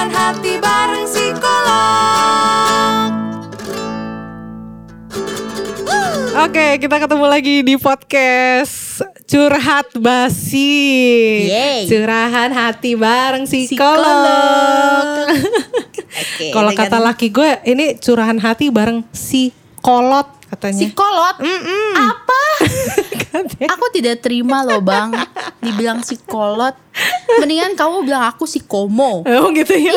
Curahan hati bareng psikolog Oke, kita ketemu lagi di podcast Curhat Basi. Yeay. Curahan hati bareng psikolog. Psikolog. Oke, Kalau dengan kata laki gue, ini curahan hati bareng si kolot katanya. psikolog. Apa? Katanya. Aku tidak terima loh bang Dibilang psikolog Mendingan kamu bilang aku psikomo Oh gitu ya.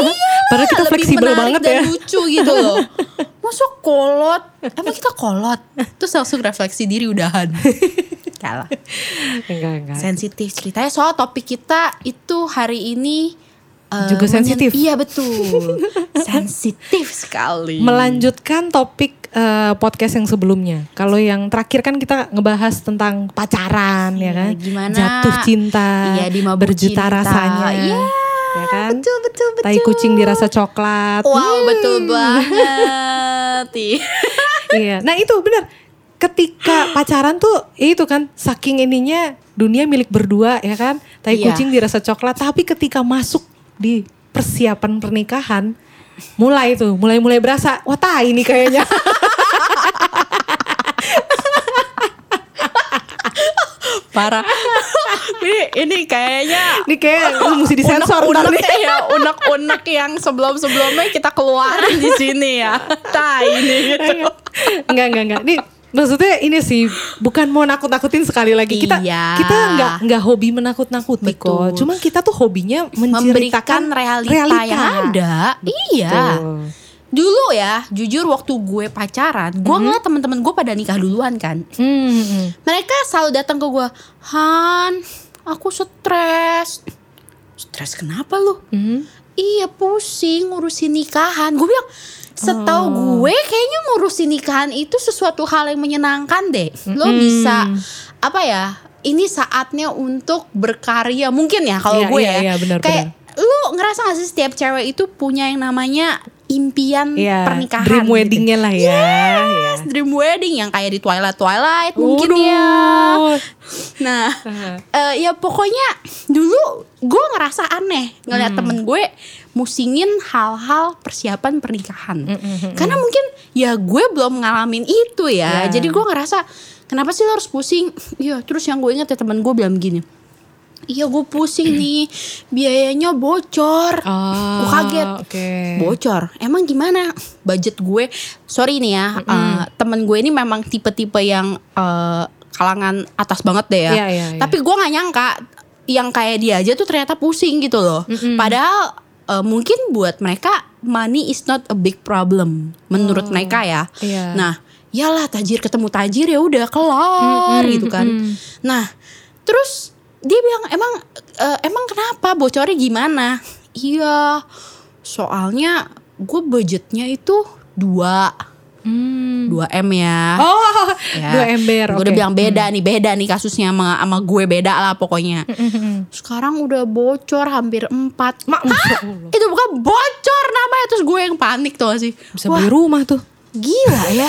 Padahal kita fleksibel banget dan ya. lucu gitu loh Masuk kolot Emang kita kolot Terus langsung refleksi diri udahan Kalah Enggak, enggak. Sensitif ceritanya soal topik kita Itu hari ini eh, Juga sensitif. Iya betul Sensitif sekali Melanjutkan topik eh, podcast yang sebelumnya. Kalau yang terakhir kan kita ngebahas tentang pacaran ya Iya, kan. gimana? Jatuh cinta. Iya, di berjuta cinta. rasanya. Iya, Ya kan? Betul betul betul Tai kucing dirasa coklat. Wow betul banget Iya. Iya. Nah itu benar. Ketika pacaran tuh itu kan saking ininya dunia milik berdua ya kan. Tai Iya. kucing dirasa coklat. Tapi ketika masuk di persiapan pernikahan, mulai tuh, mulai-mulai berasa, wah tai ini kayaknya. Parah Ini, ini kayaknya ini kayak mesti disensor ntar unek-unek nih. ya unek-unek yang sebelum-sebelumnya kita keluarin di sini ya Tai ini gitu Enggak, enggak, enggak. Nih maksudnya ini sih bukan mau nakut-nakutin sekali lagi. Kita Iya. kita enggak enggak hobi menakut-nakuti kok. Cuma kita tuh hobinya Memberikan menceritakan realita, yang ada Iya Betul. Dulu ya jujur waktu gue pacaran Gue ngeliat temen-temen gue pada nikah duluan kan Hmm, hmm. Mereka selalu datang ke gue Han aku stres Stres kenapa lu? Hmm. Iya pusing ngurusin nikahan. Gue bilang Setahu gue kayaknya ngurusin nikahan itu sesuatu hal yang menyenangkan deh. Lo Mm-mm. bisa Apa ya Ini saatnya untuk berkarya. Mungkin ya kalau Iya, gue iya, ya. iya, benar, Kayak Lu ngerasa gak sih setiap cewek itu punya yang namanya Impian Iya, pernikahan dream gitu. weddingnya lah ya. Yes, dream wedding yang kayak di Twilight Twilight mungkin ya. Nah, eh, ya pokoknya dulu gue ngerasa aneh ngeliat Hmm. temen gue musingin hal-hal persiapan pernikahan. Mm, Karena mungkin ya gue belum ngalamin itu ya. Ya. Jadi gue ngerasa kenapa sih lo harus pusing? Iya, terus yang gue inget ya temen gue bilang gini. Iya gue pusing nih biayanya bocor. Oh, Gue kaget. Oke. Bocor. Emang gimana? Budget gue. Sorry nih ya, eh, temen gue ini memang tipe-tipe yang eh, kalangan atas banget deh ya. Iya, iya, iya. Tapi gue nggak nyangka yang kayak dia aja tuh ternyata pusing gitu loh. Padahal eh, mungkin buat mereka money is not a big problem menurut mereka ya. Iya. Nah, yalah tajir ketemu tajir ya udah kelar gitu kan. Nah, terus dia bilang emang eh, emang kenapa bocornya gimana? Iya, soalnya gue budgetnya itu dua Hmm. dua m ya. Oh, Ya. dua ember. Gue oke. udah bilang beda nih, beda nih kasusnya sama, sama gue beda lah pokoknya. Sekarang udah bocor hampir empat. Mak. Itu bukan bocor namanya terus gue yang panik tuh sih. Bisa beli rumah tuh. Gila ya.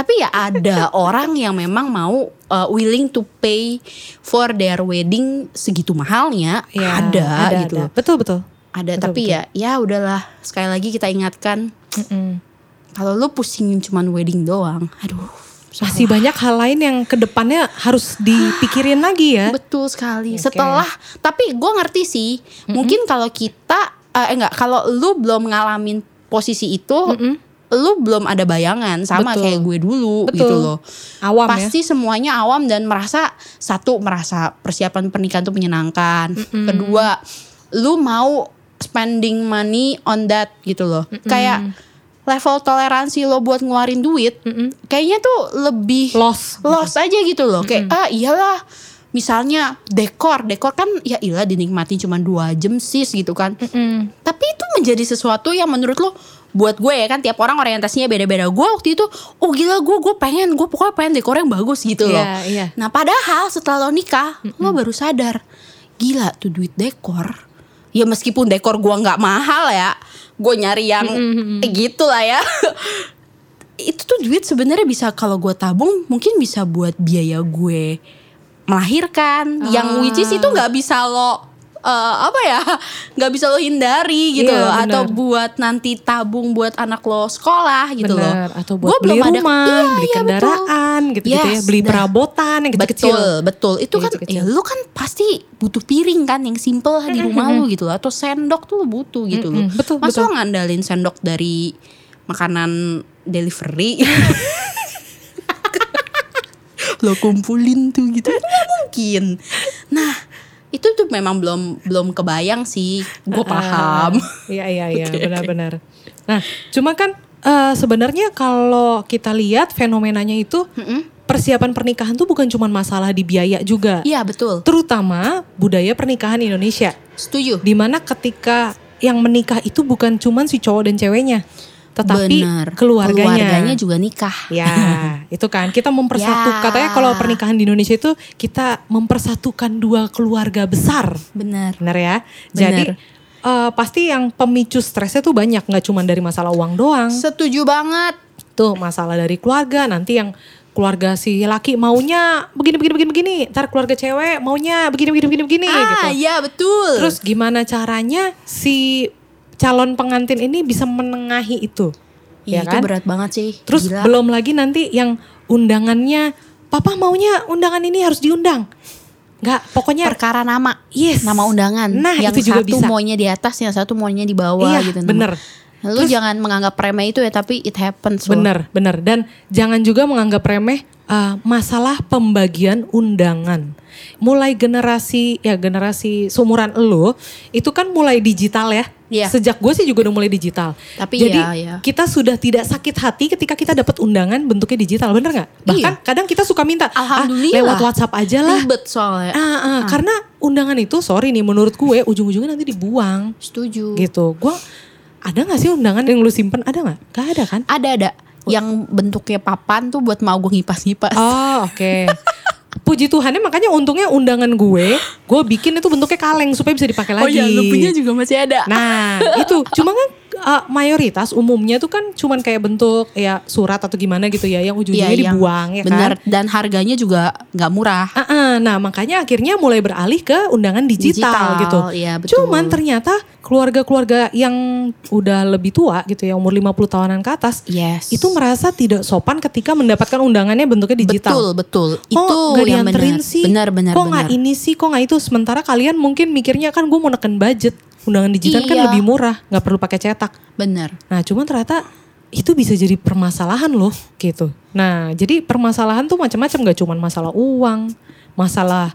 Tapi ya ada orang yang memang mau uh, willing to pay for their wedding segitu mahalnya. Iya, ada, gitu. ada. Betul, betul. Ada Betul, tapi ya ya udahlah sekali lagi kita ingatkan kalau lu pusingin cuman wedding doang. Aduh. Masih banyak hal lain yang ke depannya harus dipikirin lagi ya. Betul sekali. Oke. Setelah tapi gue ngerti sih, mungkin kalau kita eh enggak kalau lu belum ngalamin posisi itu, lu belum ada bayangan sama Betul. kayak gue dulu Betul. gitu loh. Awam ya. Pasti semuanya awam dan merasa satu merasa persiapan pernikahan tuh menyenangkan. Kedua, lu mau spending money on that gitu loh. Kayak level toleransi lo buat ngeluarin duit, kayaknya tuh lebih Loss. loss aja gitu loh kayak ah iyalah misalnya dekor dekor kan ya iyalah dinikmatin cuma dua jam sis gitu kan tapi itu menjadi sesuatu yang menurut lo buat gue ya kan tiap orang orientasinya beda-beda. Gue waktu itu oh gila gue gue pengen gue pokoknya pengen dekor yang bagus gitu loh. Iya, iya. nah padahal setelah lo nikah lo baru sadar gila tuh duit dekor. Ya meskipun dekor gue nggak mahal ya gue nyari yang gitu lah ya. Itu tuh duit sebenarnya bisa kalau gue tabung mungkin bisa buat biaya gue melahirkan. Yang which is itu nggak bisa lo eh, apa ya nggak bisa lo hindari gitu Iya, loh bener. atau buat nanti tabung buat anak lo sekolah gitu loh Bener. Atau Gua buat beli belum ada- rumah, Iya, beli iya, kendaraan gitu-gitu ya. Yes, Beli dah. perabotan yang kecil-kecil. Betul, betul. Itu Yang kan kecil-kecil. ya lu kan pasti butuh piring kan yang simple di rumah lu gitu loh. Atau sendok tuh lu butuh gitu loh. Mm-mm, betul, Masa betul. lo ngandalin sendok dari makanan delivery? lo kumpulin tuh gitu nggak mungkin. Nah, itu tuh memang belum belum kebayang sih. Gue paham. Iya iya iya benar-benar. Nah cuma kan eh, sebenarnya kalau kita lihat fenomenanya itu Mm-mm. persiapan pernikahan tuh bukan cuma masalah di biaya juga, Iya betul. terutama budaya pernikahan Indonesia, Setuju. di mana ketika yang menikah itu bukan cuma si cowok dan ceweknya, tetapi Bener. keluarganya. Keluarganya juga nikah. Ya, itu kan kita mempersatu. Ya. Katanya kalau pernikahan di Indonesia itu kita mempersatukan dua keluarga besar. Bener. Benar ya. Benar. Jadi eh, pasti yang pemicu stresnya tuh banyak, nggak cuma dari masalah uang doang. Setuju banget. Tuh masalah dari keluarga, nanti yang keluarga si laki maunya begini begini begini begini, ntar keluarga cewek maunya begini begini begini begini ah, gitu. iya betul. Terus gimana caranya si calon pengantin ini bisa menengahi itu? Iya, ya itu kan? berat banget sih. Terus Gila. belum lagi nanti yang undangannya, papa maunya undangan ini harus diundang. Nggak, pokoknya perkara nama. Yes. Nama undangan. Nah, yang itu juga satu bisa. maunya di atas, yang satu maunya di bawah Iya, gitu. bener. Lu jangan menganggap remeh itu ya, tapi it happens loh. Bener, bener. Dan jangan juga menganggap remeh uh, masalah pembagian undangan. Mulai generasi, ya generasi seumuran lo, itu kan mulai digital ya. Iya. Sejak gue sih juga udah mulai digital. Tapi Jadi ya, ya. kita sudah tidak sakit hati ketika kita dapat undangan bentuknya digital, bener nggak? Bahkan kadang kita suka minta, ah, lewat WhatsApp aja lah. Ribet soalnya. Ah, ah, Karena undangan itu, sorry nih, menurut gue ujung-ujungnya nanti dibuang Setuju. gitu. Gue ada nggak sih undangan yang lu simpen? Ada nggak? Gak ada kan? Ada ada yang bentuknya papan tuh buat mau gue ngipas-ngipas. Oh oke. Puji Tuhannya makanya untungnya undangan gue, gue bikin itu bentuknya kaleng supaya bisa dipakai Oh lagi. iya, lu punya juga masih ada. Nah itu, cuma kan uh, mayoritas umumnya tuh kan cuman kayak bentuk ya surat atau gimana gitu ya, yang ujung-ujungnya Iya, yang dibuang ya Bener. kan. Dan harganya juga nggak murah. Ah, ah, nah makanya akhirnya mulai beralih ke undangan digital, Digital, gitu. iya, betul. Cuman ternyata keluarga-keluarga yang udah lebih tua gitu ya, umur 50 tahunan ke atas, Yes. itu merasa tidak sopan ketika mendapatkan undangannya bentuknya digital. Betul, betul. Kok itu nggak yang benar. sih? Benar, benar, Kok nggak ini sih? Kok nggak itu? Sementara kalian mungkin mikirnya kan gue mau neken budget. Undangan digital kan Iya. lebih murah, nggak perlu pakai cetak. Benar. Nah, cuman ternyata itu bisa jadi permasalahan loh, gitu. Nah, jadi permasalahan tuh macam-macam, gak cuman masalah uang, masalah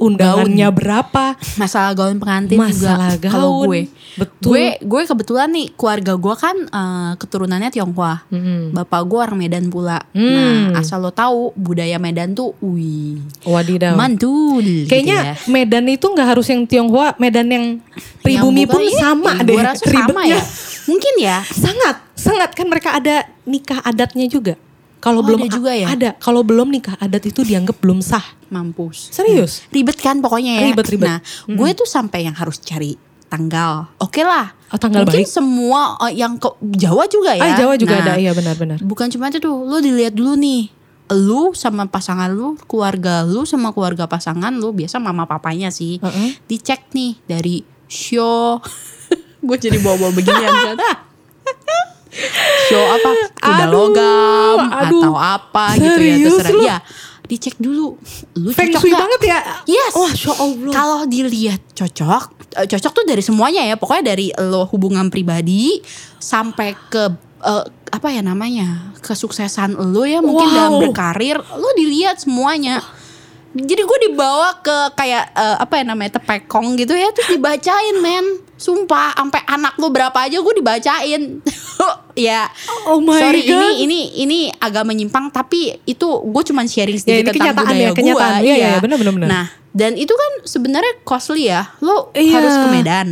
undangannya berapa, masalah gaun pengantin Masalah juga kalau gue betul. gue gue kebetulan nih keluarga gue kan eh, keturunannya Tionghoa Mm-mm. bapak gue orang Medan pula Hmm. nah asal lo tahu budaya Medan tuh wih Wadidaw. mantul gitu Kayaknya ya. Medan itu nggak harus yang Tionghoa, Medan yang pribumi Yang pun iya, sama deh gue rasa sama ya mungkin ya Sangat, sangat kan mereka ada nikah adatnya juga. Kalau Oh, belum ada juga ya? Ada. Kalau belum nikah adat itu dianggap belum sah. mampus Serius? ribet kan pokoknya ya Ribet, ribet. nah gue tuh sampai yang harus cari tanggal oke lah Oh, tanggal mungkin baik. semua eh, yang ke Jawa juga ya Ah, Jawa juga Nah, ada, iya benar-benar. bukan cuma itu tuh lu dilihat dulu nih lu sama pasangan lu keluarga lu sama keluarga pasangan lu biasa mama papanya sih Heeh. dicek nih dari show gue jadi bawa-bawa beginian kan show apa kuda Aduh, logam aduh. atau apa gitu ya terserah lu? ya dicek dulu lu Feng cocok shui banget ya? Yes. Wah, Masya Allah. Kalau dilihat cocok, eh, cocok tuh dari semuanya ya. Pokoknya dari lo hubungan pribadi sampai ke eh, apa ya namanya kesuksesan lo ya mungkin Wow. dalam berkarir lo dilihat semuanya. Jadi gue dibawa ke kayak eh, apa ya namanya tepekong gitu ya terus dibacain men. Sumpah sampai anak lo berapa aja gue dibacain. ya. Oh my Sorry God. ini ini ini agak menyimpang tapi itu gue cuman sharing Ya, sedikit ini tentang budaya ya, gue. Iya, iya, benar, benar, benar. Nah, dan itu kan sebenarnya costly ya. Lo Iya. harus ke Medan.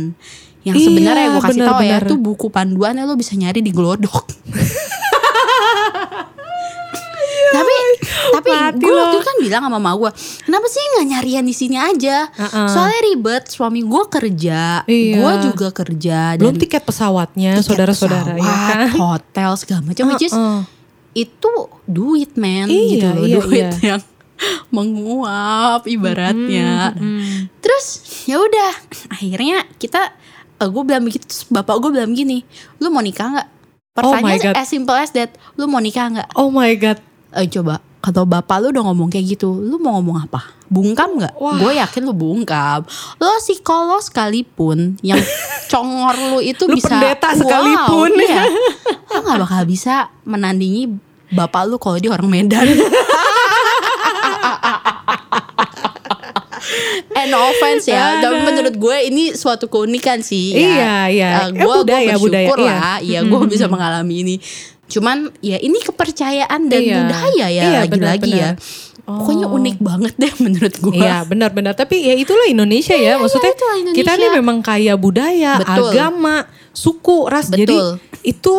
Yang Iya, sebenarnya gue kasih tahu ya, benar. tuh buku panduannya lo bisa nyari di Glodok. tapi tapi gue waktu itu kan bilang sama mama gue, kenapa sih nggak nyarian di sini aja? Uh-uh. Soalnya ribet. Suami gue kerja, Iya. gue juga kerja. Belum dan tiket pesawatnya, saudara-saudara ya pesawat, kan? hotel segala macam. Which is Uh-uh. itu duit man Iya, gitu loh, iya, duit iya. yang menguap ibaratnya. Terus ya udah akhirnya kita gue bilang begitu terus bapak gue bilang gini, lu mau nikah nggak? Oh Pertanyaan God. as simple as that, lu mau nikah nggak? Oh my god. Eh coba kalau bapak lu udah ngomong kayak gitu, lu mau ngomong apa? Bungkam nggak? Gue yakin lu bungkam. Lo psikolog sekalipun yang congor lu itu Lu bisa pendeta Wow, sekalipun. iya. Lo gak bakal bisa menandingi bapak lu kalau dia orang Medan. Eh no offense ya, tapi menurut gue ini suatu keunikan sih. ya. Iya, iya. Eh, gue budaya, bersyukur iya. lah, iya gue bisa mengalami ini. Cuman ya ini kepercayaan dan Iya. budaya ya Iya, lagi-lagi ya. benar-benar. Pokoknya Oh. unik banget deh menurut gue. Iya benar-benar tapi ya itulah Indonesia ya maksudnya itulah Indonesia. kita nih memang kaya budaya Betul. agama suku ras jadi Betul. itu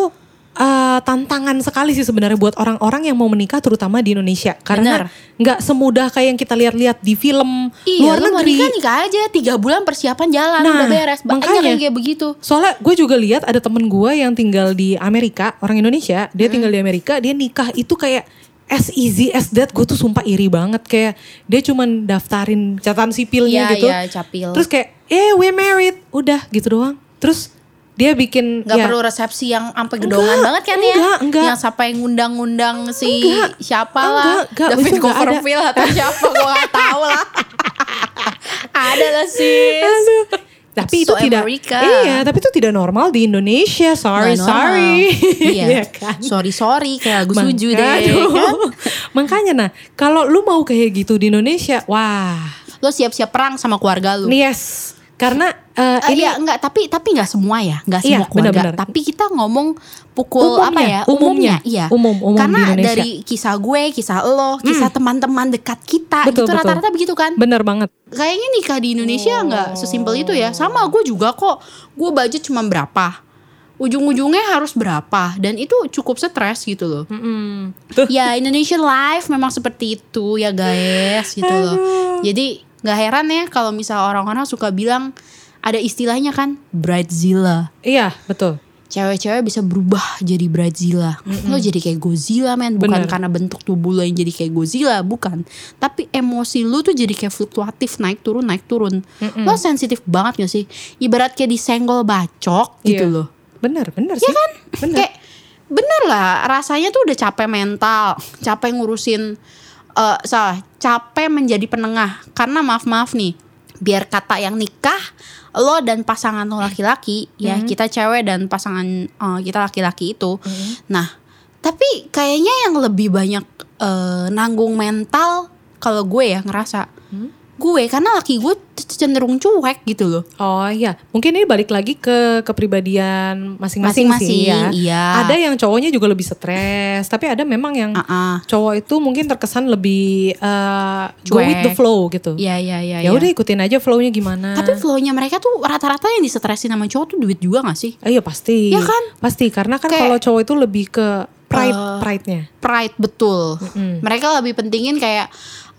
uh, tantangan sekali sih sebenarnya buat orang-orang yang mau menikah terutama di Indonesia karena nggak semudah kayak yang kita lihat-lihat di film Iya, luar lu negeri nikah nikah aja tiga bulan persiapan jalan Nah, udah beres. Makanya. yang kayak begitu. Soalnya gue juga lihat ada temen gue yang tinggal di Amerika, orang Indonesia, dia Hmm. tinggal di Amerika, dia nikah itu kayak as easy as that. Gue tuh sumpah iri banget kayak dia cuman daftarin catatan sipilnya Iya, gitu. iya, capil. Terus kayak, eh we married, udah gitu doang. Terus dia bikin Nggak ya, perlu resepsi yang sampai gedongan Enggak, banget kan ya? enggak, enggak. Yang sampai ngundang-ngundang si Enggak, siapa enggak, lah, enggak, David itu. Copperfield atau siapa gue gak tahu lah. ada lah. Aduh. Tapi itu So tidak America. Iya, tapi itu tidak normal di Indonesia. Sorry, sorry. Iya. Iya kan? Sorry sorry kayak lagu Maka- suju deh. Aduh. Kan? Makanya nah, kalau lu mau kayak gitu di Indonesia, wah, Lo siap-siap perang sama keluarga lu. yes. Karena Eh, ini iya enggak tapi tapi nggak semua ya nggak Iya, semua keluarga benar-benar. tapi kita ngomong pukul Umumnya, apa ya umumnya. iya Umum, umum di karena Indonesia. dari kisah gue kisah lo kisah teman-teman dekat kita Betul, gitu rata-rata begitu kan bener banget. kayaknya nikah di Indonesia Oh. nggak sesimpel itu ya sama gue juga kok gue budget cuma berapa ujung-ujungnya harus berapa dan itu cukup stres gitu loh Mm-mm. Tuh. ya Indonesian life memang seperti itu ya guys gitu loh jadi nggak heran ya kalau misal orang-orang suka bilang ada istilahnya kan bridezilla. Iya, betul. cewek-cewek bisa berubah jadi bridezilla. Lo jadi kayak Godzilla men. Bukan Bener. karena bentuk tubuh lo yang jadi kayak Godzilla bukan. Tapi emosi lo tuh jadi kayak fluktuatif naik turun naik turun. Lo sensitif banget gak sih? Ibarat kayak disenggol bacok gitu Iya. loh Bener, bener sih. kan? Bener. kayak bener lah. Rasanya tuh udah capek mental. Capek ngurusin eh salah capek menjadi penengah. Karena maaf maaf nih biar kata yang nikah lo dan pasangan lo laki-laki ya Hmm. kita cewek dan pasangan eh, kita laki-laki itu nah tapi kayaknya yang lebih banyak eh, nanggung mental kalau gue ya ngerasa Hmm? Gue karena laki gue cenderung cuek gitu loh Oh iya, mungkin ini balik lagi ke kepribadian masing-masing sih ya. Iya. Ada yang cowoknya juga lebih stres, tapi ada memang yang Ah-ah. cowok itu mungkin terkesan lebih eh, go with the flow gitu. Iya iya iya. ya iya. udah ikutin aja flownya gimana. Tapi flow-nya mereka tuh rata-rata yang disetresin sama cowok tuh duit juga gak sih? Eh, iya pasti. Ya kan? Pasti karena kan Kayak- kalau cowok itu lebih ke pride Eh, pride-nya. Pride betul. Mm-mm. Mereka lebih pentingin kayak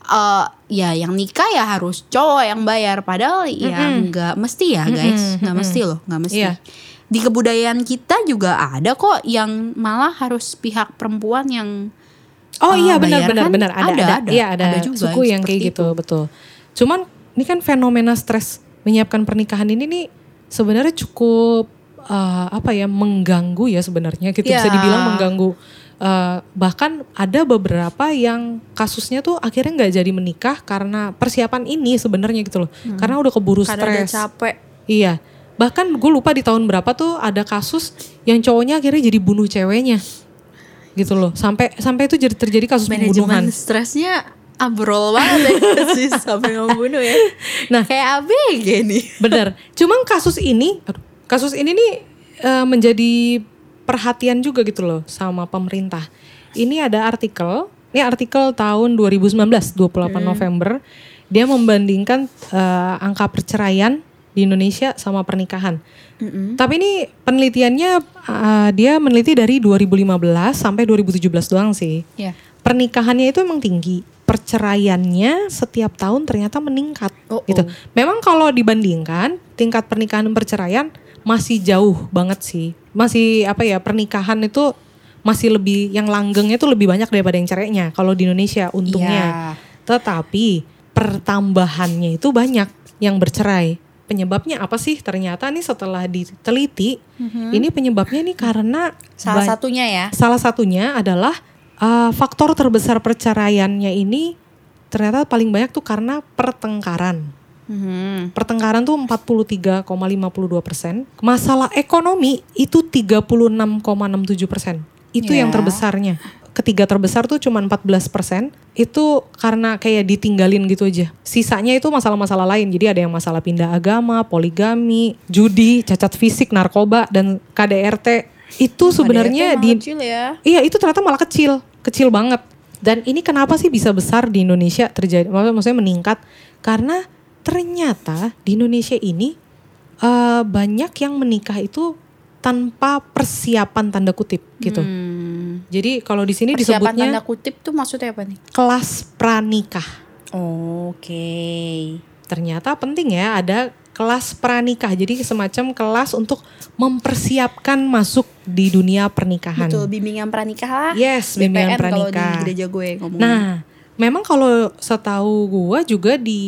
eh ya yang nikah ya harus cowok yang bayar padahal ya nggak mesti ya guys, nggak mesti loh, nggak mesti. Iya. Di kebudayaan kita juga ada kok yang malah harus pihak perempuan yang Oh eh, iya benar bayar benar kan? benar ada Ada, ada, ada. iya ada, Ada juga suku yang kayak seperti gitu betul. Cuman ini kan fenomena stres menyiapkan pernikahan ini nih sebenarnya cukup eh, apa ya mengganggu ya sebenarnya gitu bisa Iya. dibilang mengganggu. Eh, bahkan ada beberapa yang kasusnya tuh akhirnya nggak jadi menikah karena persiapan ini sebenarnya gitu loh. Karena udah keburu karena udah stres. capek. Iya. Bahkan gue lupa di tahun berapa tuh ada kasus yang cowoknya akhirnya jadi bunuh ceweknya. Gitu loh. Sampai sampai itu jadi terjadi kasus pembunuhan. Manajemen stresnya abrol banget ya sih sampai ngebunuh ya. Nah, Kayak ABG nih. benar. Cuman kasus ini, aduh, kasus ini nih eh, menjadi perhatian juga gitu loh sama pemerintah. Ini ada artikel, ini artikel tahun 2019, 28 November. Dia membandingkan eh, angka perceraian di Indonesia sama pernikahan. Tapi ini penelitiannya eh, dia meneliti dari 2015 sampai 2017 doang sih. Ya. Pernikahannya itu emang tinggi, perceraiannya setiap tahun ternyata meningkat Oh, gitu. oh. Memang kalau dibandingkan tingkat pernikahan dan perceraian masih jauh banget sih. Masih apa ya pernikahan itu masih lebih yang langgengnya itu lebih banyak daripada yang cerainya kalau di Indonesia untungnya. Iya. Tetapi pertambahannya itu banyak yang bercerai. Penyebabnya apa sih? Ternyata nih setelah diteliti, ini penyebabnya nih karena Salah satunya ya. salah satunya adalah uh, faktor terbesar perceraiannya ini ternyata paling banyak tuh karena pertengkaran. Mhm. Pertengkaran tuh 43,52 persen. Masalah ekonomi itu 36,67 persen. Itu yang Ya. terbesarnya. Ketiga terbesar tuh cuma 14 persen. Itu karena kayak ditinggalin gitu aja. Sisanya itu masalah-masalah lain. Jadi ada yang masalah pindah agama, poligami, judi, cacat fisik, narkoba, dan KDRT. Itu sebenarnya di kecil ya. Iya itu ternyata malah kecil, kecil banget. Dan ini kenapa sih bisa besar di Indonesia terjadi? mak- Maksudnya meningkat karena ternyata di Indonesia ini eh, banyak yang menikah itu tanpa persiapan tanda kutip gitu. Hmm. Jadi kalau di sini Persiapan disebutnya tanda kutip tuh maksudnya apa nih? kelas pranikah. Oke. Ternyata penting ya ada kelas pranikah. Jadi semacam kelas untuk mempersiapkan masuk di dunia pernikahan. Betul, bimbingan pranikah lah. Yes, BPN bimbingan kalau pranikah. di gereja gue ngomong. Nah, memang kalau setahu gua juga di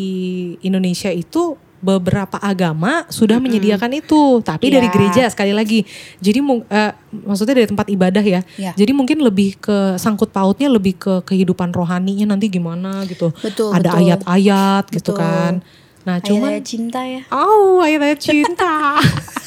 Indonesia itu beberapa agama sudah menyediakan itu, tapi dari Iya. gereja sekali lagi. Jadi eh, maksudnya dari tempat ibadah ya. Iya. Jadi mungkin lebih ke sangkut pautnya lebih ke kehidupan rohaninya nanti gimana gitu. Betul, Ada betul. ayat-ayat gitu Betul. kan. Nah, cuman Ayat-ayat cinta ya. Oh, ayat-ayat cinta.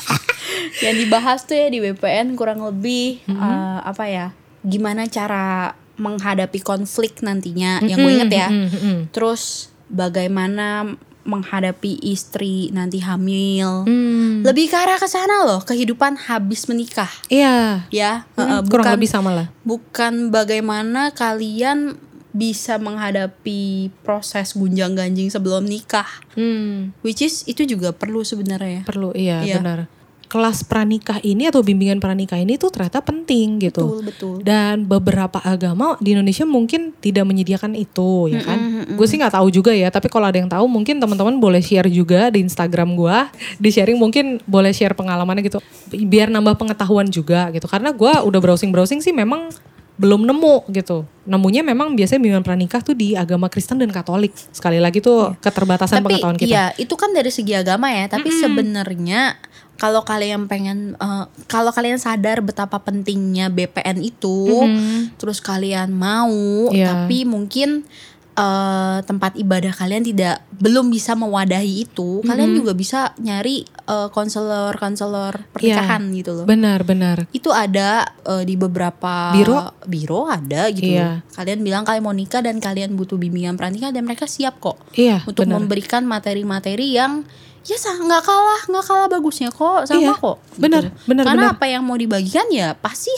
Yang dibahas tuh ya di BPN kurang lebih Mm-hmm. eh, apa ya? Gimana cara menghadapi konflik nantinya yang gue inget ya. Mm, mm, mm. Terus bagaimana menghadapi istri nanti hamil. Hmm, Lebih ke arah ke sana loh, kehidupan habis menikah. Iya. Ya, Mm, eh, kurang bukan lebih sama lah. bukan bagaimana kalian bisa menghadapi proses gunjang-ganjing sebelum nikah. Hmm. Which is itu juga perlu sebenarnya. Perlu, iya, Iya. benar. Kelas pranikah ini atau bimbingan pranikah ini tuh ternyata penting gitu. Betul, betul. Dan beberapa agama di Indonesia mungkin tidak menyediakan itu, ya kan? Mm-mm, mm-mm. Gue sih nggak tahu juga ya. Tapi kalau ada yang tahu, mungkin teman-teman boleh share juga di Instagram gue. Di sharing mungkin boleh share pengalamannya gitu, biar nambah pengetahuan juga gitu. Karena gue udah browsing-browsing sih memang belum nemu gitu. Nemunya memang biasanya bimbingan pranikah tuh di agama Kristen dan Katolik. Sekali lagi tuh keterbatasan Tapi pengetahuan kita. iya, itu kan dari segi agama ya. Tapi sebenarnya kalau kalian pengen, eh, kalau kalian sadar betapa pentingnya BPN itu, Mhm. terus kalian mau, Iya. tapi mungkin eh, tempat ibadah kalian tidak belum bisa mewadahi itu, kalian Mhm. juga bisa nyari eh, konselor-konselor pernikahan gitu loh. Benar, benar. itu ada eh, di beberapa Biro? biro ada gitu Iya. loh. Kalian bilang kalian mau nikah dan kalian butuh bimbingan pernikahan dan mereka siap kok Iya, untuk benar. memberikan materi-materi yang ya sah nggak kalah nggak kalah bagusnya kok sama Iya, kok. gitu. benar, benar, Karena benar. apa yang mau dibagikan ya pasti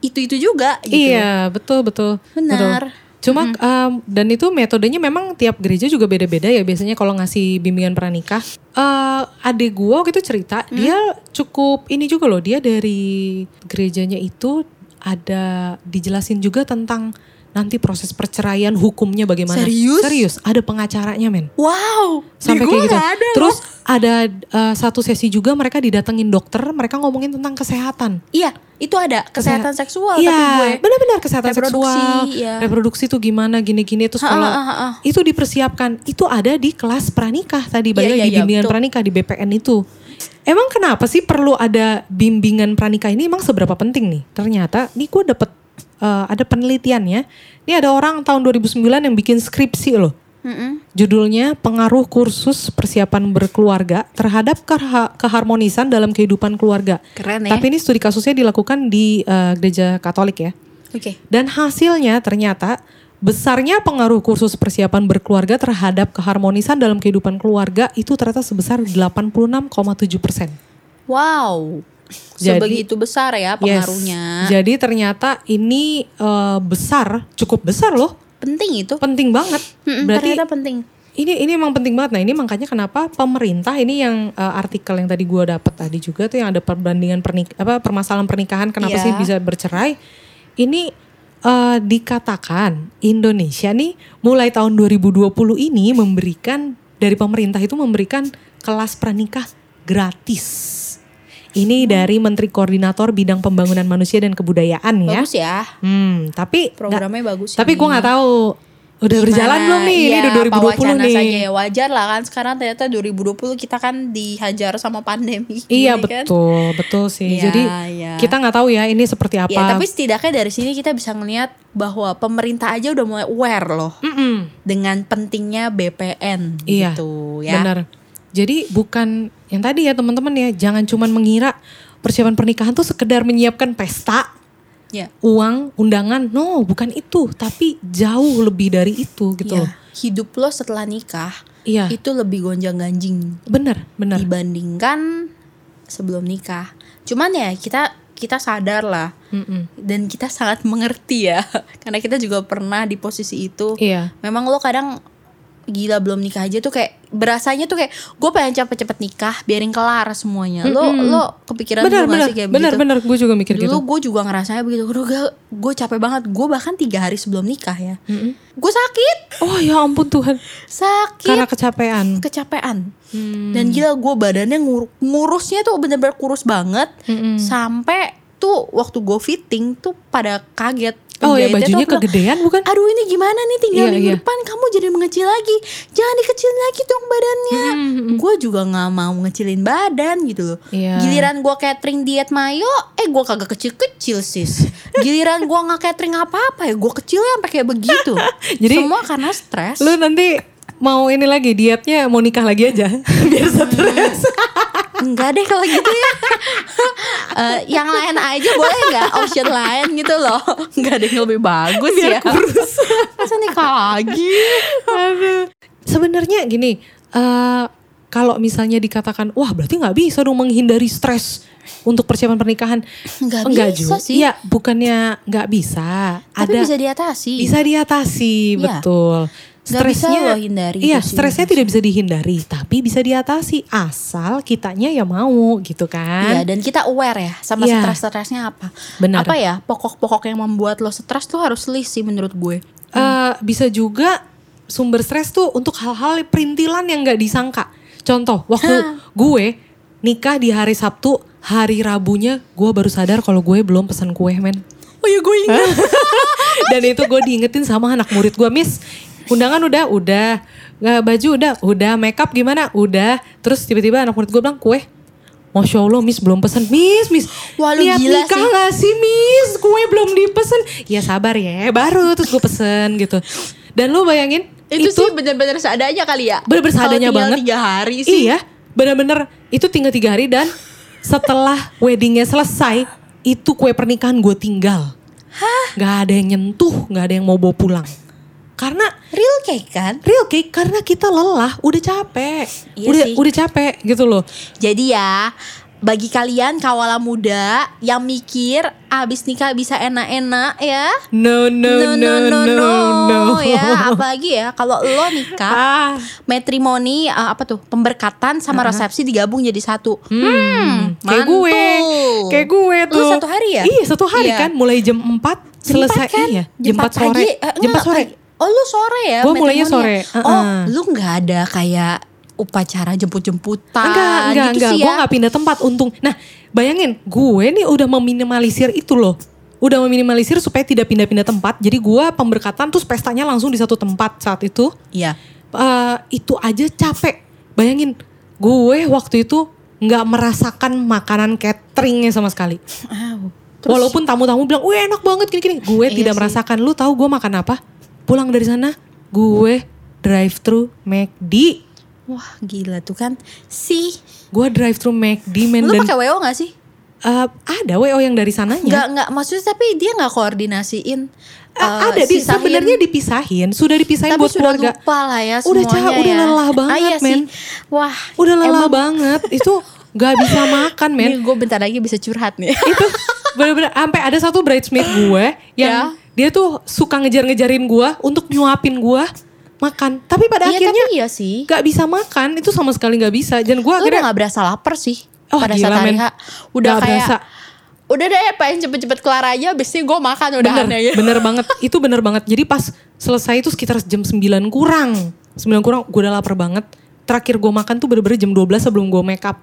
itu itu juga gitu. Iya, betul betul. Benar. Betul. Cuma em, dan itu metodenya memang tiap gereja juga beda-beda ya. Biasanya kalau ngasih bimbingan pranikah, eh adik gua waktu itu cerita Mm. dia cukup ini juga loh. Dia dari gerejanya itu ada dijelasin juga tentang nanti proses perceraian hukumnya bagaimana. Serius? Serius, ada pengacaranya men. Wow, Sampai kayak gitu. ada Terus loh. Ada eh, satu sesi juga mereka didatengin dokter, mereka ngomongin tentang kesehatan. Iya, itu ada kesehatan seksual Iya, tapi gue. benar-benar kesehatan Reproduksi, seksual, iya. reproduksi tuh gimana gini-gini terus Ha, kalau ha, ha, ha. itu dipersiapkan, itu ada di kelas pranikah tadi, Iya, balik iya, lagi iya, bimbingan pranikah di BPN itu. Emang kenapa sih perlu ada bimbingan pranikah ini? Emang seberapa penting nih? Ternyata, nih gue dapet eh, ada penelitiannya. Ini ada orang tahun 2009 yang bikin skripsi loh. Mm-mm. Judulnya Pengaruh Kursus Persiapan Berkeluarga Terhadap keha- Keharmonisan dalam Kehidupan Keluarga. Keren ya. Tapi ini studi kasusnya dilakukan di eh, gereja Katolik ya. Oke. Dan hasilnya ternyata besarnya pengaruh kursus persiapan berkeluarga terhadap keharmonisan dalam kehidupan keluarga itu ternyata sebesar 86,7 persen. Wow. Jadi- Sebegitu besar ya pengaruhnya. Jadi ternyata ini eh, besar, cukup besar loh, Penting itu. penting banget. Mm-mm, Berarti ternyata penting. ini ini emang penting banget. Nah ini makanya kenapa pemerintah ini yang eh, artikel yang tadi gua dapat tadi juga tuh yang ada perbandingan pernik apa permasalahan pernikahan kenapa Iya. sih bisa bercerai? Ini eh, dikatakan Indonesia nih mulai tahun 2020 ini memberikan dari pemerintah itu memberikan kelas pranikah gratis. Ini dari Menteri Koordinator Bidang Pembangunan Manusia dan Kebudayaan ya. Bagus ya. Hmm, tapi Programnya bagus. tapi gue nggak tahu Udah berjalan belum nih? Ini Iya, udah 2020 apa wacana nih. saja ya wajar lah kan sekarang ternyata 2020 kita kan dihajar sama pandemi. Iya kan. betul, betul sih. Iya, Jadi iya. kita nggak tahu ya ini seperti apa. Ya tapi setidaknya dari sini kita bisa ngelihat bahwa pemerintah aja udah mulai aware loh Mm-mm. dengan pentingnya BPN Iya, gitu ya. benar. Jadi bukan yang tadi ya teman-teman ya, jangan cuman mengira persiapan pernikahan tuh sekedar menyiapkan pesta, Ya. uang, undangan. No, bukan itu, tapi jauh lebih dari itu gitu loh. Hidup lo setelah nikah Iya, itu lebih gonjang-ganjing benar, benar. dibandingkan sebelum nikah. Cuman ya kita kita sadar lah Mm-mm. dan kita sangat mengerti ya karena kita juga pernah di posisi itu. Iya. Memang lo kadang gila belum nikah aja tuh kayak berasanya tuh kayak gue pengen cepet-cepet nikah biarin kelar semuanya. Lo Mm-mm. lo kepikiran gak benar, sih kayak benar, begitu? benar. Gue juga mikir Dulu gitu. gue juga ngerasanya begitu. Aduh gue capek banget. Gue bahkan tiga hari sebelum nikah ya. Mm-mm. Gue sakit, Oh ya ampun Tuhan, sakit, karena kecapean. kecapean. Hmm. Dan gila gue badannya ngur- ngurusnya tuh bener-bener kurus banget. Mm-mm. Sampai tuh waktu gue fitting tuh pada kaget. Oh ya tuh bajunya kegedean bukan? Aduh ini gimana nih tinggal Iya, minggu iya. depan kamu jadi mengecil lagi. Jangan dikecilin lagi dong badannya. Mm-mm. Gue juga nggak mau ngecilin badan gitu loh. Iya. Giliran gue catering diet mayo, eh gue kagak kecil-kecil sis. Giliran gue nggak catering apa-apa ya gue kecilnya sampai kayak begitu. Jadi, Semua karena stres. Lu nanti mau ini lagi dietnya mau nikah lagi aja biar stres. Enggak deh kalau gitu ya. Eh, yang lain aja boleh nggak option lain gitu loh. Enggak ada yang lebih bagus biar ya. kurus. Masa nikah lagi? Sebenarnya gini, eh kalau misalnya dikatakan, wah berarti nggak bisa dong menghindari stres untuk persiapan pernikahan. Nggak Enggak bisa juga. sih. Iya, bukannya nggak bisa. Tapi Ada bisa diatasi. bisa diatasi, Iya. betul. Nggak bisa lo hindari Iya, stresnya tidak bisa dihindari, tapi bisa diatasi asal kitanya ya mau gitu Iya kan. dan kita aware ya sama Iya. stres-stresnya apa. Benar. Apa ya pokok-pokok yang membuat lo stres tuh harus list sih menurut gue. Eh, bisa juga sumber stres tuh untuk hal-hal perintilan yang nggak disangka. Contoh, waktu Hah. gue nikah di hari Sabtu, hari Rabunya gue baru sadar kalau gue belum pesan kue men. Oh ya gue ingat. Dan itu gue diingetin sama anak murid gue, Miss, undangan udah, udah, nggak baju udah, udah, makeup gimana, udah. Terus tiba-tiba anak murid gue bilang kue. Masya Allah Miss belum pesan Miss, Miss Wah, Niat gila nikah sih. gak sih Miss Kue belum dipesen Ya sabar ya Baru terus gue pesen gitu Dan lu bayangin itu, sih bener-bener seadanya kali ya. Bener-bener seadanya tinggal banget. tiga hari sih. Iya, bener-bener itu tinggal tiga hari dan setelah weddingnya selesai, itu kue pernikahan gue tinggal. Hah? Gak ada yang nyentuh, gak ada yang mau bawa pulang. Karena Real cake kan? real cake, karena kita lelah, udah capek, Iya udah sih. udah capek gitu loh. Jadi ya bagi kalian kawala muda yang mikir abis nikah bisa enak-enak ya. No no no no no, ya apalagi ya kalau lo nikah Ah, matrimoni uh, apa tuh pemberkatan sama resepsi digabung jadi satu. Hmm, kayak gue, mantul. kayak gue Lu tuh. satu hari ya? Iya satu hari Iya. kan, mulai jam 4 Jam selesai kan? iya, jam 4 sore, pagi, eh, jam 4 enggak, sore. pagi. Oh lu sore ya? Gua mulainya ya? sore, Oh uh-uh. lu nggak ada kayak upacara jemput-jemputan Enggak, enggak, gitu enggak. sih Gue ya? gak pindah tempat untung. Nah, bayangin gue nih udah meminimalisir itu loh. Udah meminimalisir supaya tidak pindah-pindah tempat. Jadi gue pemberkatan terus pestanya langsung di satu tempat saat itu. Iya. Eh, itu aja capek. Bayangin, gue waktu itu nggak merasakan makanan cateringnya sama sekali. Wow. Walaupun tamu-tamu bilang, wih enak banget gini-gini. Gue Iya tidak sih. merasakan. Lu tahu gue makan apa? Pulang dari sana, gue drive thru McD. Wah gila tuh kan si Gue drive thru McD men Lu pakai WO gak sih? Eh, ada WO yang dari sananya. Enggak, enggak maksudnya tapi dia nggak koordinasiin Eh, eh, ada di sebenarnya dipisahin, sudah dipisahin tapi buat sudah keluarga. lupa lah ya Udah semuanya ca- udah ya. lelah banget, ah, iya men. sih. Wah, Udah lelah emang- banget. Itu gak bisa makan, men. Gue bentar lagi bisa curhat nih. itu bener-bener sampai ada satu bridesmaid gue yang Ya. Dia tuh suka ngejar-ngejarin gue untuk nyuapin gue makan. Tapi pada Iya akhirnya tapi iya sih. gak bisa makan. Itu sama sekali gak bisa. Dan gue Lu udah akhirnya gak berasa lapar sih Oh, pada gila, saat hari. H. Udah Nggak kayak berasa. udah deh pengen cepet-cepet kelar aja abis ini gue makan udah bener, aneh bener banget. Itu bener banget. Jadi pas selesai itu sekitar jam 9 kurang. 9 kurang gue udah lapar banget. Terakhir gue makan tuh bener-bener jam 12 sebelum gue make up.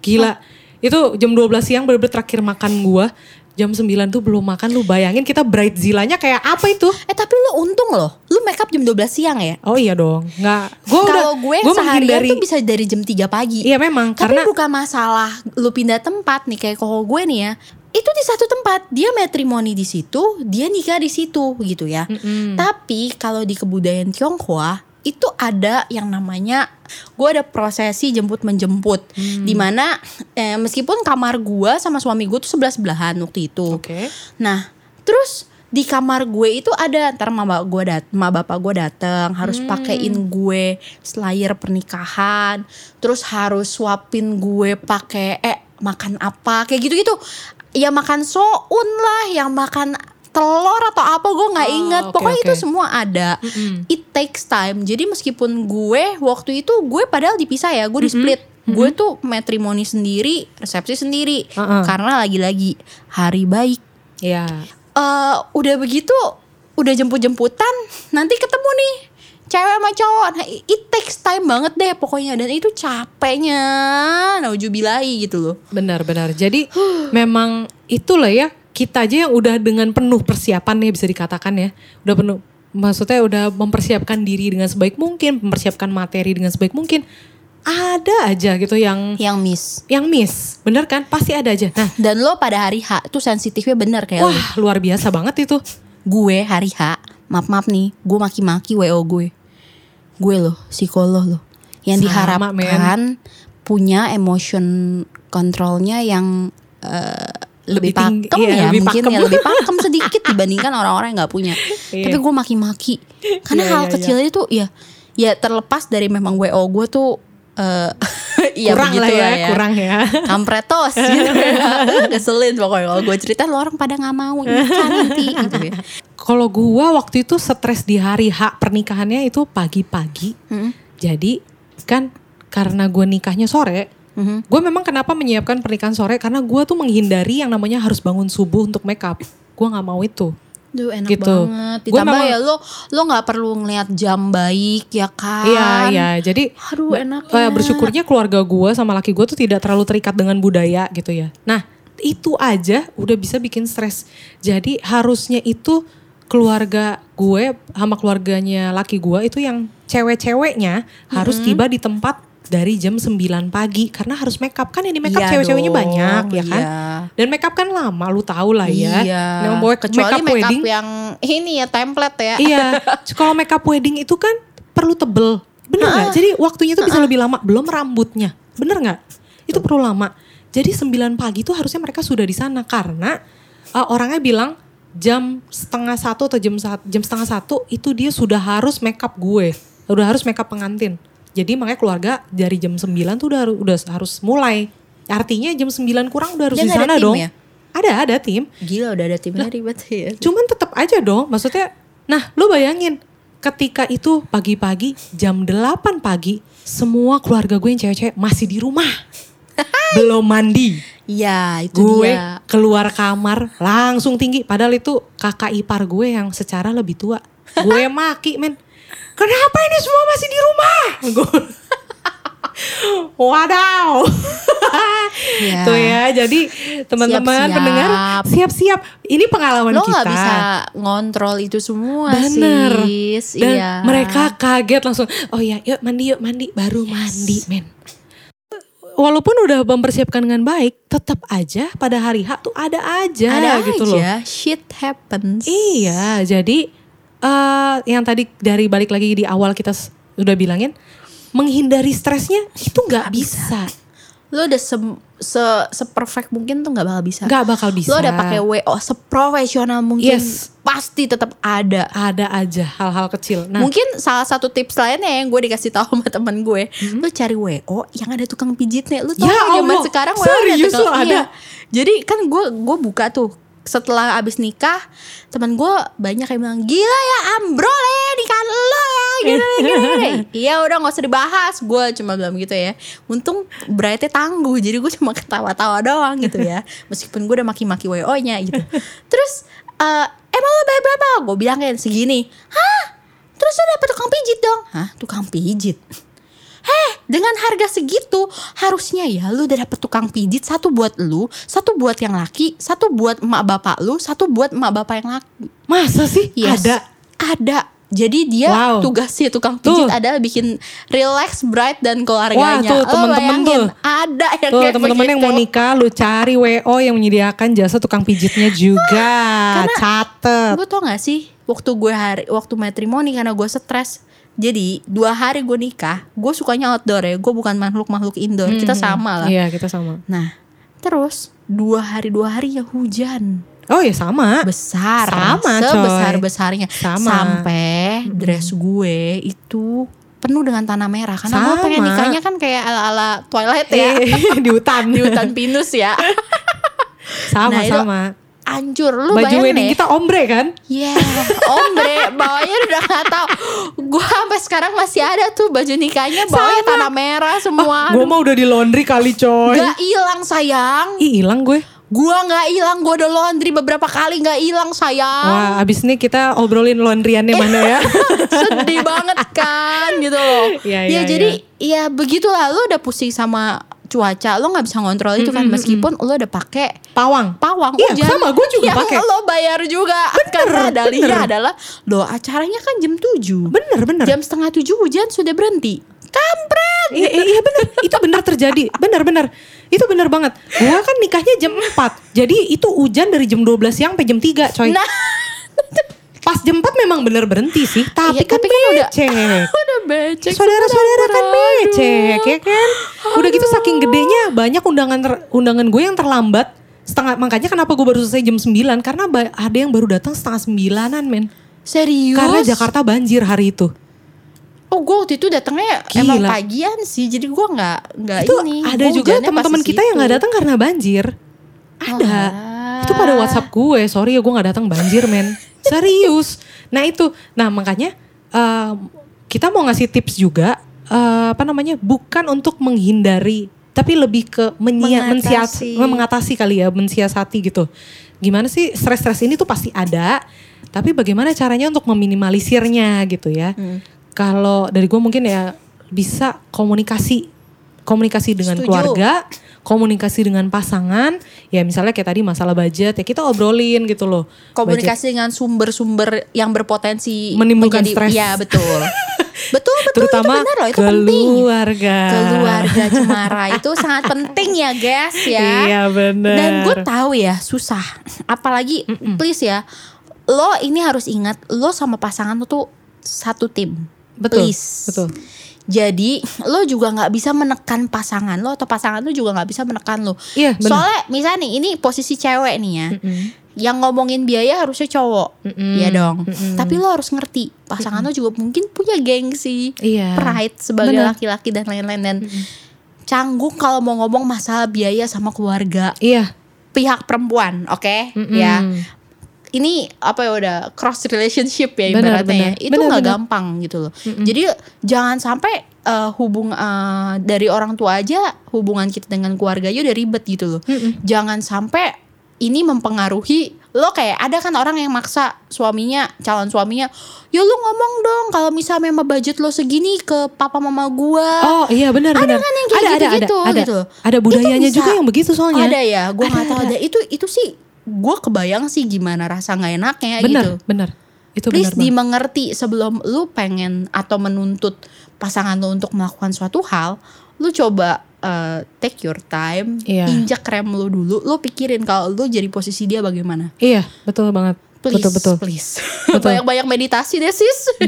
Gila. Itu jam 12 siang bener-bener terakhir makan gue. Jam 9 tuh belum makan lu bayangin kita bright zilanya kayak apa itu? Eh tapi lu untung loh, lu make up jam 12 siang ya. Oh iya dong, nggak. Gue udah. Kalau gue gua seharian menghindari- tuh bisa dari jam 3 pagi. Iya memang Tapi karena bukan masalah lu pindah tempat nih kayak koko gue nih ya. Itu di satu tempat, dia matrimoni di situ, dia nikah di situ gitu ya. Mm-mm. Tapi kalau di kebudayaan Tionghoa itu ada yang namanya gue ada prosesi jemput menjemput Hmm. di mana eh, meskipun kamar gue sama suami gue tuh sebelah sebelahan waktu itu Oke. Nah, terus di kamar gue itu ada ntar mama gue dat, mama bapak gue datang harus Hmm. pakein gue slayer pernikahan, terus harus suapin gue pakai eh makan apa kayak gitu gitu, ya makan soun lah, yang makan telur atau apa gue nggak Oh, ingat, oke, pokoknya oke. itu semua ada. Mm-mm. It takes time. Jadi meskipun gue waktu itu gue padahal dipisah ya, gue di split. Gue tuh matrimoni sendiri, resepsi sendiri. Uh-uh. Karena lagi-lagi hari baik. Iya. eh udah begitu, udah jemput-jemputan, nanti ketemu nih cewek sama cowok. Nah, it takes time banget deh pokoknya dan itu capeknya. Naujubilahi gitu loh. Benar-benar. Jadi memang itulah ya kita aja yang udah dengan penuh persiapan ya bisa dikatakan ya. Udah penuh maksudnya udah mempersiapkan diri dengan sebaik mungkin, mempersiapkan materi dengan sebaik mungkin. Ada aja gitu yang Yang miss. yang miss. Bener kan? Pasti ada aja. Nah, Dan lo pada hari H tuh sensitifnya bener kayak lo. wah luar biasa banget itu. gue hari H maaf maaf nih gue maki-maki wo gue gue loh psikolog loh yang Sama, diharapkan punya emotion controlnya yang eh, lebih, Lebih tinggi, pakem iya, ya lebih mungkin pakem. ya lebih pakem sedikit dibandingkan orang-orang yang nggak punya Iya. tapi gue maki-maki karena Iya, hal iya, kecil itu ya ya terlepas dari memang wo gue tuh eh ya kurang lah begitulah ya, kurang ya. kampretos gitu ya. Ngeselin pokoknya kalau gue cerita lo orang pada nggak mau nikah nanti gitu ya. Kalau gua waktu itu stres di hari H pernikahannya itu pagi-pagi. Mm. Jadi kan karena gue nikahnya sore, Mhm. gue memang kenapa menyiapkan pernikahan sore karena gua tuh menghindari yang namanya harus bangun subuh untuk make up. Gue nggak mau itu. Duh enak Gitu. banget. Gua Ditambah memang- ya lo lo nggak perlu ngeliat jam baik ya kan. Iya iya. Jadi Aduh enak eh, bersyukurnya keluarga gua sama laki gue tuh tidak terlalu terikat dengan budaya gitu ya. Nah itu aja udah bisa bikin stres. Jadi harusnya itu keluarga gue sama keluarganya laki gue itu yang cewek-ceweknya harus tiba di tempat dari jam 9 pagi karena harus make up kan di make up Iya cewek-ceweknya banyak ya kan. iya. Dan make up kan lama lu tahu lah ya. Iya. Nah, mau Kecuali make up wedding yang ini ya template ya. iya. Kalau make up wedding itu kan perlu tebel. Bener nggak? Jadi waktunya itu bisa lebih lama. Belum rambutnya. Bener nggak? Itu perlu lama. Jadi 9 pagi itu harusnya mereka sudah di sana karena uh, orangnya bilang jam setengah satu atau jam jam setengah satu itu dia sudah harus make up gue, udah harus make up pengantin. Jadi makanya keluarga dari jam 9 tuh udah udah harus mulai. Artinya jam 9 kurang udah harus di sana dong. ya? Ada ada tim. Gila udah ada timnya ribet ya. Cuman tetap aja dong, maksudnya, nah lu bayangin ketika itu pagi-pagi jam 8 pagi semua keluarga gue yang cewek-cewek masih di rumah. Belum mandi. Iya itu Gue dia. keluar kamar langsung tinggi padahal itu kakak ipar gue yang secara lebih tua. Gue maki men. Kenapa ini semua masih di rumah? Gue- Wadaw. Iya. Tuh ya, jadi teman-teman pendengar siap-siap. Ini pengalaman Lo kita. nggak bisa ngontrol itu semua Bener. sis. Dan iya. mereka kaget langsung, oh ya yuk mandi yuk mandi, baru mandi men. Walaupun udah mempersiapkan dengan baik, tetap aja pada hari H tuh ada aja ada gitu loh. aja shit happens. Iya, jadi eh yang tadi dari balik lagi di awal kita udah bilangin, menghindari stresnya itu nggak bisa, Lo udah se se seperfect mungkin tuh nggak bakal bisa. nggak bakal bisa. Lo udah pakai WO seprofesional mungkin Yes. pasti tetap ada. ada aja hal-hal kecil. Nah, Mungkin salah satu tips lainnya yang gue dikasih tahu sama teman gue, Hmm? lo cari WO yang ada tukang pijitnya. Lo tau Ya zaman sekarang WO ada serius tukang lo ada? iya. Jadi kan gue gue buka tuh setelah abis nikah teman gue banyak yang bilang gila ya ambrol ya nikah lo ya gini. Iya udah nggak usah dibahas gue cuma bilang gitu ya. Untung brightnya tangguh jadi gue cuma ketawa-tawa doang gitu ya. Meskipun gue udah maki-maki WO nya gitu. Terus eh, emang lo bayar berapa? Gue bilangin segini. Hah? Terus lo dapet tukang pijit dong? Hah? Tukang pijit? Heh, dengan harga segitu harusnya ya lu udah dapet tukang pijit satu buat lu, satu buat yang laki, satu buat emak bapak lu, satu buat emak bapak yang laki. Masa sih Yes. ada? Ada. Jadi dia Wow. tugasnya tukang pijit Tuh. adalah bikin relax bright dan keluarganya. Wah, tuh, temen-temen tuh. Ada yang Tuh kayak teman-teman yang mau begitu. nikah lu cari WO yang menyediakan jasa tukang pijitnya juga. Catet. Lu tau gak sih waktu gue hari waktu matrimoni karena gue stres. Jadi dua hari gue nikah, gue sukanya outdoor ya. Gue bukan makhluk-makhluk indoor. Kita sama lah. Iya kita sama. Nah, terus dua hari dua hari ya hujan Oh ya sama. besar, Sama, coy. sebesar besarnya, Sama. sampai dress gue itu penuh dengan tanah merah karena gue pengen nikahnya kan kayak ala ala Twilight ya Eh, di hutan. di hutan pinus ya. sama Nah, itu Hancur lu Baju bayangin wedding kita ombre kan? Yeah, ombre bawahnya udah gak tahu. Gue sampai sekarang masih ada tuh baju nikahnya bawahnya Sama. tanah merah semua. Gue mau udah di laundry kali coy. Gak hilang sayang. Ih hilang gue. Gua nggak hilang. Gue udah laundry beberapa kali nggak hilang sayang. Wah abis ini kita obrolin laundryannya mana ya. Sedih banget kan gitu loh. Iya, ya iya, jadi ya begitulah lu udah pusing sama cuaca lo nggak bisa ngontrol itu kan meskipun lo udah pakai Pawang. pawang Iya, hujan sama, gua juga yang pakai. lo bayar juga karena dalihnya bener. adalah lo acaranya kan jam 7 Bener bener. jam setengah tujuh hujan sudah berhenti kampret Iya, iya, iya bener, itu bener terjadi, bener bener, itu bener banget. Gua kan nikahnya jam 4 jadi itu hujan dari jam 12 siang sampai jam 3 coy. nah Pas jam 4 memang bener berhenti sih, tapi Iya, kan tapi kan udah- becek. udah becek Saudara-saudara kan becek ya kan. Udah gitu saking gedenya banyak undangan ter- undangan gue yang terlambat. Setengah makanya kenapa gue baru selesai jam 9 karena ada yang baru datang setengah sembilanan men. serius Karena Jakarta banjir hari itu. Oh gue waktu itu datangnya Gila. emang pagian sih Jadi gue gak, nggak itu ini ada Gua juga hujannya pas teman-teman kita yang nggak datang karena banjir. Ada. Wah. Itu pada WhatsApp gue, sorry ya gue nggak datang banjir men. Serius. Nah itu, nah makanya eh, kita mau ngasih tips juga eh, apa namanya, bukan untuk menghindari, tapi lebih ke menyia, Mengatasi. mengatasi kali ya, mensiasati gitu. Gimana sih stres-stres ini tuh pasti ada, tapi bagaimana caranya untuk meminimalisirnya gitu ya. Hmm. Kalau dari gue mungkin ya bisa komunikasi, komunikasi dengan Setuju. keluarga, komunikasi dengan pasangan, ya misalnya kayak tadi masalah budget ya kita obrolin gitu loh. Budget. Komunikasi dengan sumber-sumber yang berpotensi Menimbulkan stres. Iya betul Betul betul terutama itu benar loh itu penting keluarga. Keluarga cemara itu sangat penting ya guys ya Iya benar. Dan gue tahu ya susah Apalagi please ya Lo ini harus ingat Lo sama pasangan lo tuh satu tim Betul, Please betul. Jadi lo juga nggak bisa menekan pasangan lo atau pasangan lo juga nggak bisa menekan lo. Iya. Soalnya misalnya nih ini posisi cewek nih ya, yang ngomongin biaya harusnya cowok, Mm-mm. ya dong. Mm-mm. Tapi lo harus ngerti pasangan lo juga mungkin punya gengsi, Iya. pride sebagai laki-laki dan lain-lain dan canggung kalau mau ngomong masalah biaya sama keluarga Iya. pihak perempuan, oke? Mm-mm. Ya ini apa ya udah cross relationship ya Benar, ibaratnya ya. benar. itu nggak gampang gitu loh jadi jangan sampai eh, hubung eh, dari orang tua aja hubungan kita dengan keluarga aja udah ribet gitu loh jangan sampai ini mempengaruhi lo kayak ada kan orang yang maksa suaminya calon suaminya ya lu ngomong dong kalau misalnya memang budget lo segini ke papa mama gua Oh iya benar Ada benar. kan yang kayak ada, ada, gitu-gitu, ada, ada, gitu. ada budayanya Itu bisa. juga yang begitu soalnya. ada ya gue Ada, nggak tahu ada. ada itu itu sih gue kebayang sih gimana rasa nggak enaknya Benar, gitu benar. Itu please benar. banget. dimengerti sebelum lu pengen atau menuntut pasangan lu untuk melakukan suatu hal lu coba uh, take your time Iya. injak rem lu dulu lu pikirin kalau lu jadi posisi dia bagaimana Iya, betul banget. please Betul betul. please Betul. banyak-banyak meditasi deh sis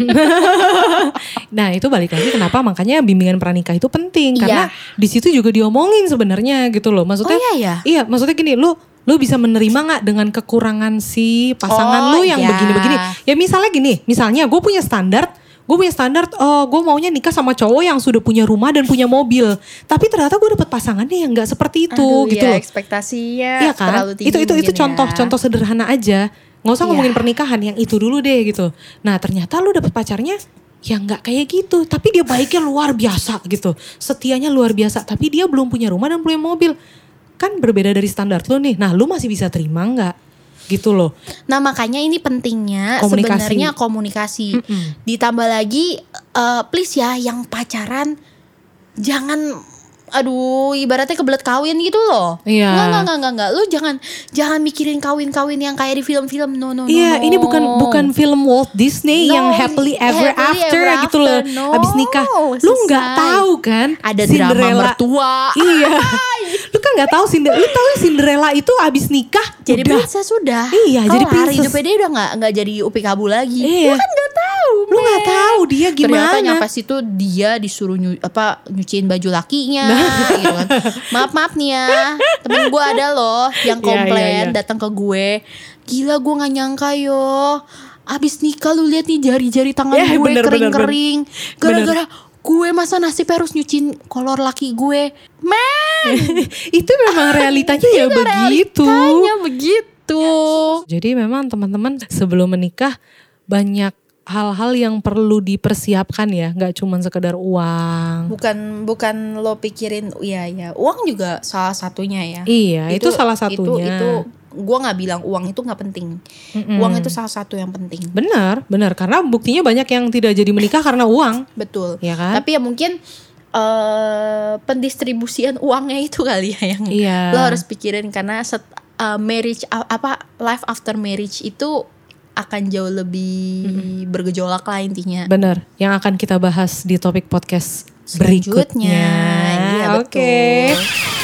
Nah itu balik lagi kenapa makanya bimbingan pranikah itu penting karena Iya. di situ juga diomongin sebenarnya gitu loh. Maksudnya Oh, iya ya? Iya, maksudnya gini, lu lu bisa menerima nggak dengan kekurangan si pasangan Oh, lu yang iya. begini-begini? Ya misalnya gini, misalnya gue punya standar Gue punya standar, oh gue maunya nikah sama cowok yang sudah punya rumah dan punya mobil. Tapi ternyata gue dapet pasangannya yang nggak seperti itu Aduh, gitu ya, loh. ekspektasinya Iya kan? terlalu tinggi Itu itu itu mungkin contoh ya. contoh sederhana aja. Nggak usah Iya. ngomongin pernikahan yang itu dulu deh gitu. Nah ternyata lu dapet pacarnya yang nggak kayak gitu. Tapi dia baiknya luar biasa gitu. Setianya luar biasa. Tapi dia belum punya rumah dan punya mobil. Kan berbeda dari standar lu nih. Nah lu masih bisa terima nggak? Gitu loh. Nah makanya ini pentingnya Komunikasi. sebenarnya komunikasi. Mm-mm. Ditambah lagi eh, please ya yang pacaran jangan aduh ibaratnya kebelet kawin gitu loh. Iya. Enggak, enggak, enggak, enggak, enggak. Lu jangan jangan mikirin kawin-kawin yang kayak di film-film. No, no, no. Iya, no. ini bukan bukan film Walt Disney No, yang happily ever happily after ever gitu loh. after. No, Abis nikah, lu nggak tahu kan? ada drama mertua. Iya. lu kan nggak tahu Cinderella. Lu tahu Cinderella itu abis nikah Jadi udah. princess sudah. Iya, jadi Kelar, princess. Hidupnya dia udah nggak nggak jadi upi kabu lagi. Iya. Lu kan nggak tahu. Lu nggak tahu dia Ternyata gimana. nyampe situ dia disuruh nyu, apa nyuciin baju lakinya Nah. gitu kan. Maaf maaf nih ya. Temen gue ada loh yang Iya, komplain iya, iya. datang ke gue. Gila gue nggak nyangka yo. Abis nikah lu lihat nih jari-jari tangan Ya, gue kering-kering. Gara-gara gue masa nasib harus nyuciin kolor laki gue. Men, itu memang realitanya ya begitu. realitanya begitu. Jadi memang teman-teman sebelum menikah banyak hal-hal yang perlu dipersiapkan ya, nggak cuma sekedar uang. bukan bukan lo pikirin iya ya uang juga salah satunya ya Iya, itu, salah satunya. itu, itu gue nggak bilang uang itu nggak penting uang itu salah satu yang penting Benar, benar. Karena buktinya banyak yang tidak jadi menikah karena uang. betul Iya kan? tapi ya mungkin eh pendistribusian uangnya itu kali ya yang Iya. lo harus pikirin karena set, eh, marriage a- apa life after marriage itu akan jauh lebih bergejolak lah intinya Benar. Yang akan kita bahas di topik podcast berikutnya. Iya, Oke. betul.